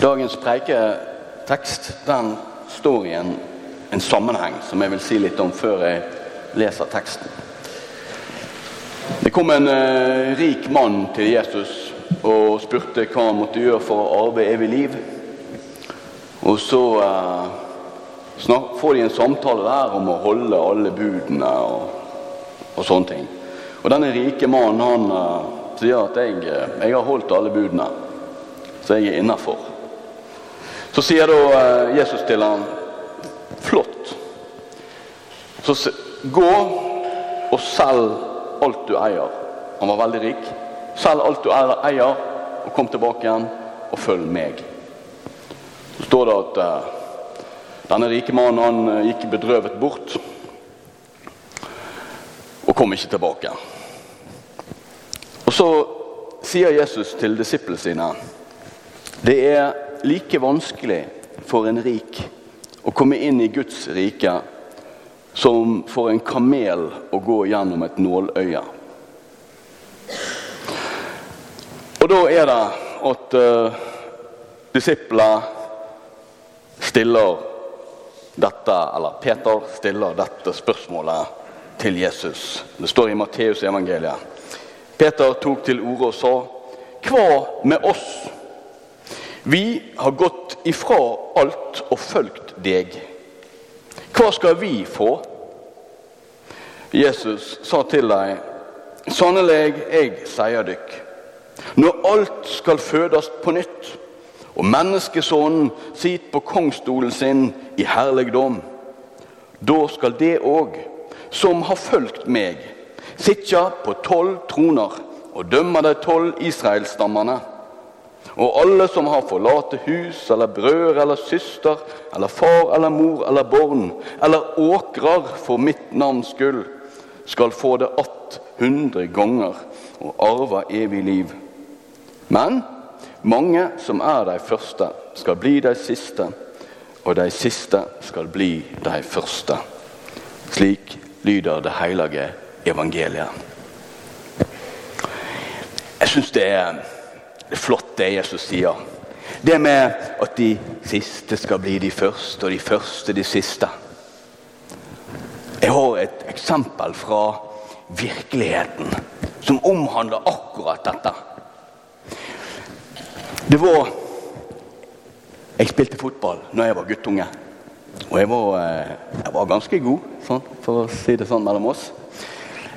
Dagens preiketekst den står i en, en sammenheng som jeg vil si litt om før jeg leser teksten. Det kom en eh, rik mann til Jesus og spurte hva han måtte gjøre for å arve evig liv. Og så eh, snak, får de en samtale der om å holde alle budene og, og sånne ting. Og denne rike mannen han eh, sier at jeg, eh, jeg har holdt alle budene, så jeg er innafor. Så sier da eh, Jesus til ham Flott. Så gå og selg alt du eier. Han var veldig rik. Selg alt du eier, og kom tilbake igjen og følg meg. Så står det at uh, denne rike mannen han uh, gikk bedrøvet bort og kom ikke tilbake. Og så sier Jesus til disiplene sine det er like vanskelig for en rik å komme inn i Guds rike som for en kamel å gå gjennom et nåløye. Og da er det at uh, disipler stiller dette, eller Peter stiller dette spørsmålet til Jesus. Det står i Matteus evangeliet. Peter tok til orde og sa, 'Hva med oss?' Vi har gått ifra alt og fulgt deg. Hva skal vi få? Jesus sa til dem, sannelig, jeg sier dykk, når alt skal fødes på nytt, og menneskesonen sitter på kongstolen sin i herligdom, da skal det òg, som har fulgt meg, sitte på tolv troner og dømme de tolv israelsstammene. Og alle som har forlatt hus eller brødre eller søster eller far eller mor eller barn eller åkrer for mitt navns skyld, skal få det att hundre ganger og arve evig liv. Men mange som er de første, skal bli de siste, og de siste skal bli de første. Slik lyder det hellige evangeliet. Jeg syns det er det er flott det Jesus sier. Det med at de siste skal bli de første, og de første de siste. Jeg har et eksempel fra virkeligheten som omhandler akkurat dette. Det var Jeg spilte fotball når jeg var guttunge. Og jeg var, eh, jeg var ganske god, sånn, for å si det sånn mellom oss.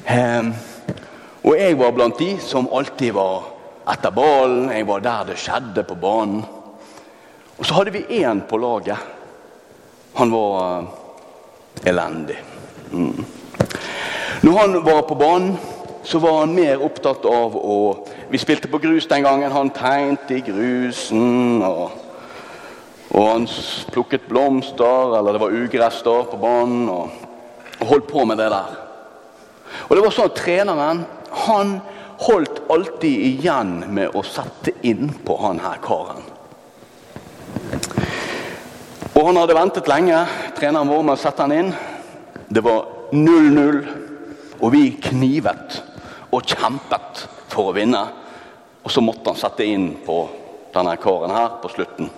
Um, og jeg var blant de som alltid var etter ballen. Jeg var der det skjedde på banen. Og så hadde vi én på laget. Han var uh, elendig. Mm. Når han var på banen, så var han mer opptatt av å Vi spilte på grus den gangen. Han tegnte i grusen. Og, og han plukket blomster, eller det var ugress da på banen. Og, og holdt på med det der. Og det var sånn at treneren han holdt alltid igjen med å sette inn på han her karen. Og han hadde ventet lenge, treneren vår, med å sette han inn. Det var 0-0, og vi knivet og kjempet for å vinne. Og så måtte han sette inn på denne karen her på slutten.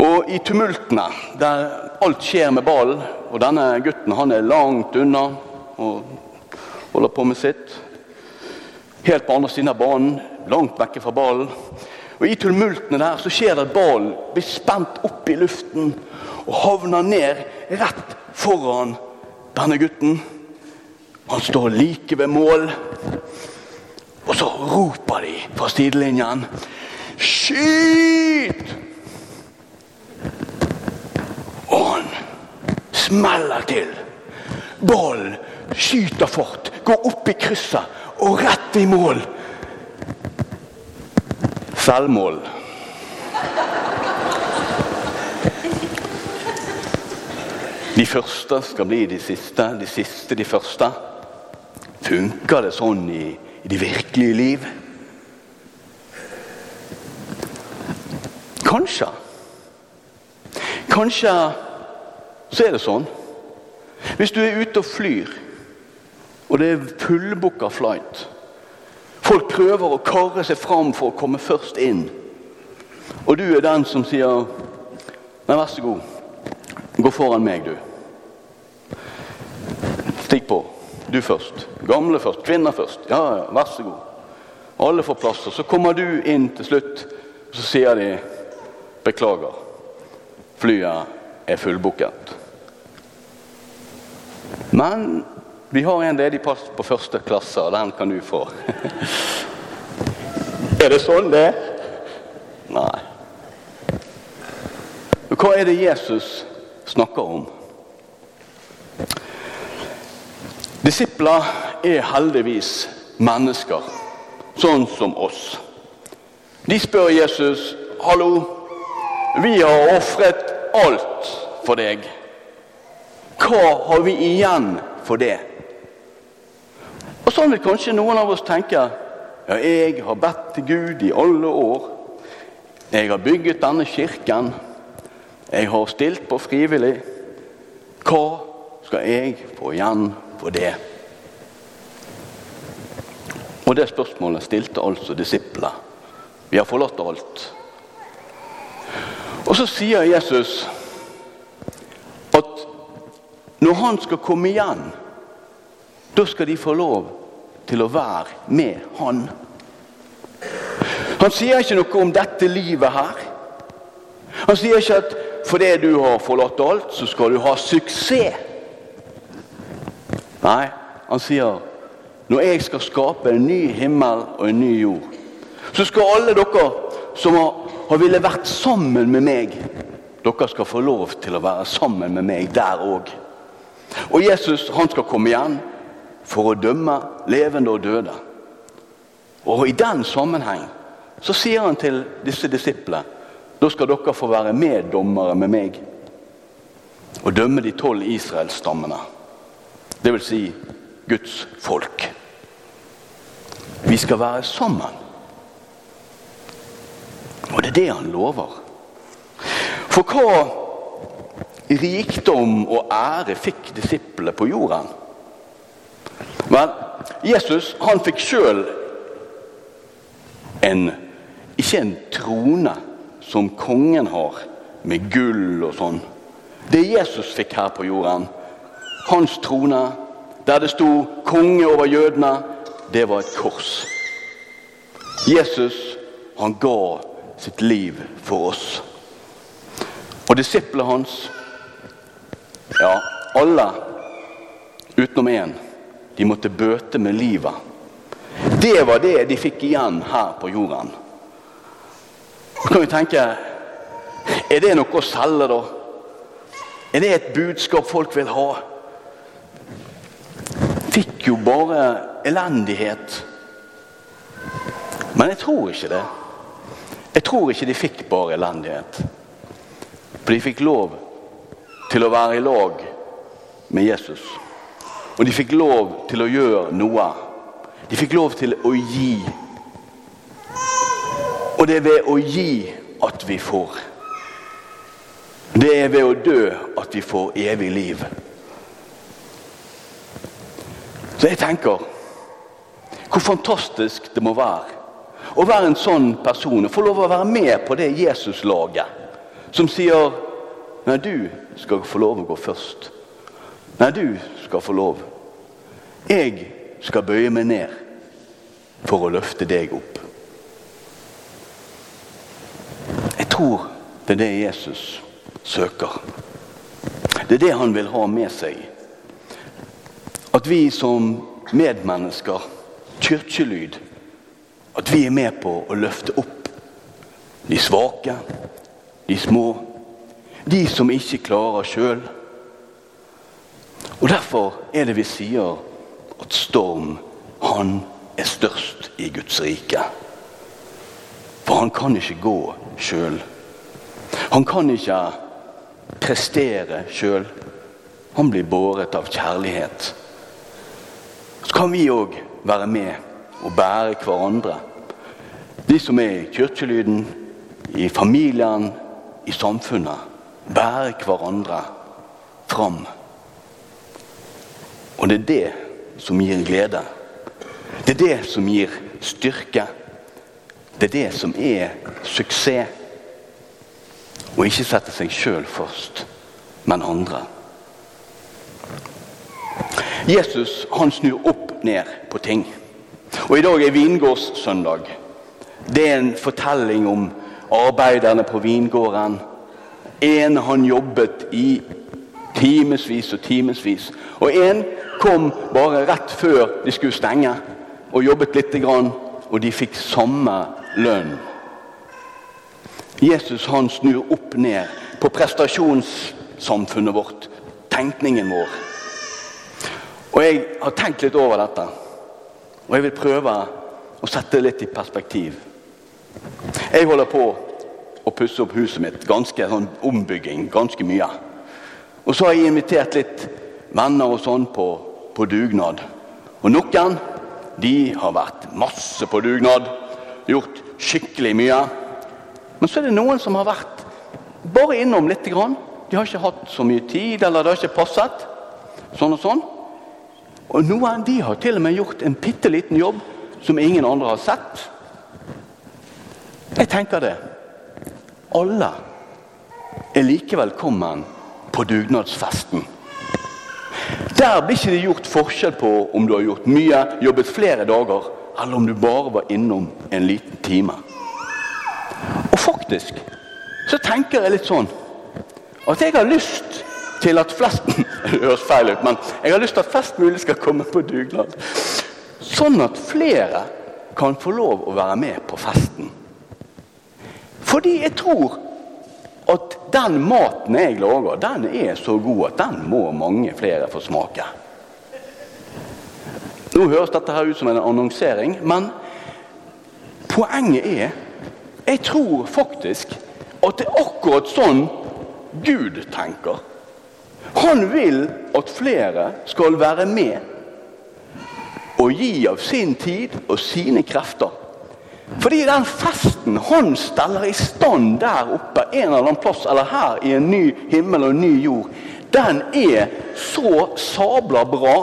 Og i tumultene, der alt skjer med ballen, og denne gutten han er langt unna og holder på med sitt helt på andre siden av banen, langt vekke fra ballen. Og I tumultene der så skjer det at ballen blir spent opp i luften og havner ned rett foran denne gutten. Han står like ved mål, og så roper de fra sidelinjen Skyt! Og han smeller til. Ballen skyter fort, går opp i krysset og rett i mål. Selvmål. De første skal bli de siste, de siste de første. Funker det sånn i, i det virkelige liv? Kanskje. Kanskje så er det sånn. Hvis du er ute og flyr og det er fullbooka flight. Folk prøver å karre seg fram for å komme først inn. Og du er den som sier Nei, vær så god. Gå foran meg, du. Stikk på. Du først. Gamle først. Kvinner først. Ja, ja, vær så god. Alle får plass. Og så kommer du inn til slutt, og så sier de beklager. Flyet er fullbooket. Men vi har en ledig plass på første klasse, og den kan du få. er det sånn det? Nei. Hva er det Jesus snakker om? Disipler er heldigvis mennesker, sånn som oss. De spør Jesus, 'Hallo, vi har ofret alt for deg.' Hva har vi igjen for det? Og Sånn vil kanskje noen av oss tenke. Ja, jeg har bedt til Gud i alle år. Jeg har bygget denne kirken. Jeg har stilt på frivillig. Hva skal jeg få igjen for det? Og det spørsmålet stilte altså disiplene. Vi har forlatt alt. Og så sier Jesus at når han skal komme igjen, da skal de få lov til å være med han. Han sier ikke noe om dette livet her. Han sier ikke at fordi du har forlatt alt, så skal du ha suksess. Nei, han sier når jeg skal skape en ny himmel og en ny jord, så skal alle dere som har, har ville vært sammen med meg, dere skal få lov til å være sammen med meg der òg. Og Jesus han skal komme igjen for å dømme levende og døde. Og i den sammenheng så sier han til disse disiplene da skal dere få være meddommere med meg og dømme de tolv israelsstammene. Det vil si Guds folk. Vi skal være sammen. Og det er det han lover. For hva rikdom og ære fikk disiplene på jorden? Vel, Jesus han fikk sjøl en ikke en trone som kongen har, med gull og sånn. Det Jesus fikk her på jorden, hans trone, der det sto 'konge over jødene', det var et kors. Jesus, han ga sitt liv for oss. Og disiplene hans ja, alle utenom én. De måtte bøte med livet. Det var det de fikk igjen her på jorden. Så kan vi tenke Er det noe å selge, da? Er det et budskap folk vil ha? Fikk jo bare elendighet. Men jeg tror ikke det. Jeg tror ikke de fikk bare elendighet. For de fikk lov til å være i lag med Jesus. Og de fikk lov til å gjøre noe. De fikk lov til å gi. Og det er ved å gi at vi får. Det er ved å dø at vi får evig liv. Så jeg tenker hvor fantastisk det må være å være en sånn person og få lov å være med på det Jesus-laget som sier Nei, du skal få lov å gå først. Nei, du skal få lov. Jeg skal bøye meg ned for å løfte deg opp. Jeg tror det er det Jesus søker. Det er det han vil ha med seg. At vi som medmennesker, kirkelyd, at vi er med på å løfte opp de svake, de små de som ikke klarer sjøl. Og Derfor er det vi sier at Storm, han er størst i Guds rike. For han kan ikke gå sjøl. Han kan ikke prestere sjøl. Han blir båret av kjærlighet. Så kan vi òg være med og bære hverandre. De som er i kirkelyden, i familien, i samfunnet bære hverandre fram. Og det er det som gir glede. Det er det som gir styrke. Det er det som er suksess. Og ikke sette seg sjøl først, men andre. Jesus han snur opp ned på ting. Og I dag er vingårdssøndag. Det er en fortelling om arbeiderne på vingården. En han jobbet i timevis og timevis. Og en kom bare rett før de skulle stenge og jobbet lite grann, og de fikk samme lønn. Jesus han snur opp ned på prestasjonssamfunnet vårt, tenkningen vår. Og Jeg har tenkt litt over dette, og jeg vil prøve å sette det litt i perspektiv. Jeg holder på å pusse opp huset mitt. Ganske sånn ombygging. Ganske mye. Og så har jeg invitert litt venner og sånn på, på dugnad. Og noen de har vært masse på dugnad. Gjort skikkelig mye. Men så er det noen som har vært bare innom litt. grann. De har ikke hatt så mye tid, eller det har ikke passet. Sånn og sånn. Og noen de har til og med gjort en bitte liten jobb som ingen andre har sett. Jeg tenker det. Alle er like velkommen på dugnadsfesten. Der blir ikke det gjort forskjell på om du har gjort mye, jobbet flere dager, eller om du bare var innom en liten time. Og faktisk så tenker jeg litt sånn at jeg har lyst til at flest Det høres feil ut, men jeg har lyst til at flest mulig skal komme på dugnad. Sånn at flere kan få lov å være med på festen. Fordi jeg tror den maten jeg lager, den er så god at den må mange flere få smake. Nå høres dette her ut som en annonsering, men poenget er Jeg tror faktisk at det er akkurat sånn Gud tenker. Han vil at flere skal være med og gi av sin tid og sine krefter. Fordi den festen han steller i stand der oppe, en eller annen plass, eller her i en ny himmel og en ny jord, den er så sabla bra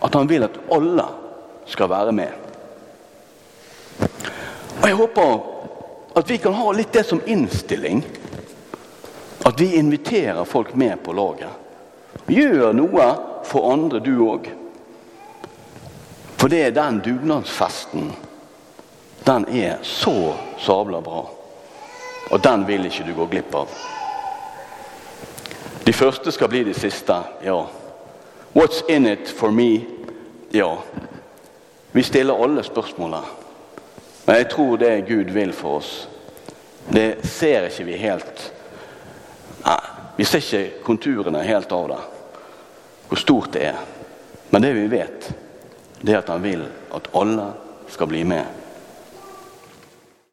at han vil at alle skal være med. Og Jeg håper at vi kan ha litt det som innstilling. At vi inviterer folk med på laget. Gjør noe for andre, du òg. For det er den dugnadsfesten. Den er så sabla bra. Og den vil ikke du gå glipp av. De første skal bli de siste, ja. What's in it for me? Ja. Vi stiller alle spørsmålene. Men jeg tror det Gud vil for oss, det ser ikke vi helt. Nei, Vi ser ikke konturene helt av det, hvor stort det er. Men det vi vet, det er at han vil at alle skal bli med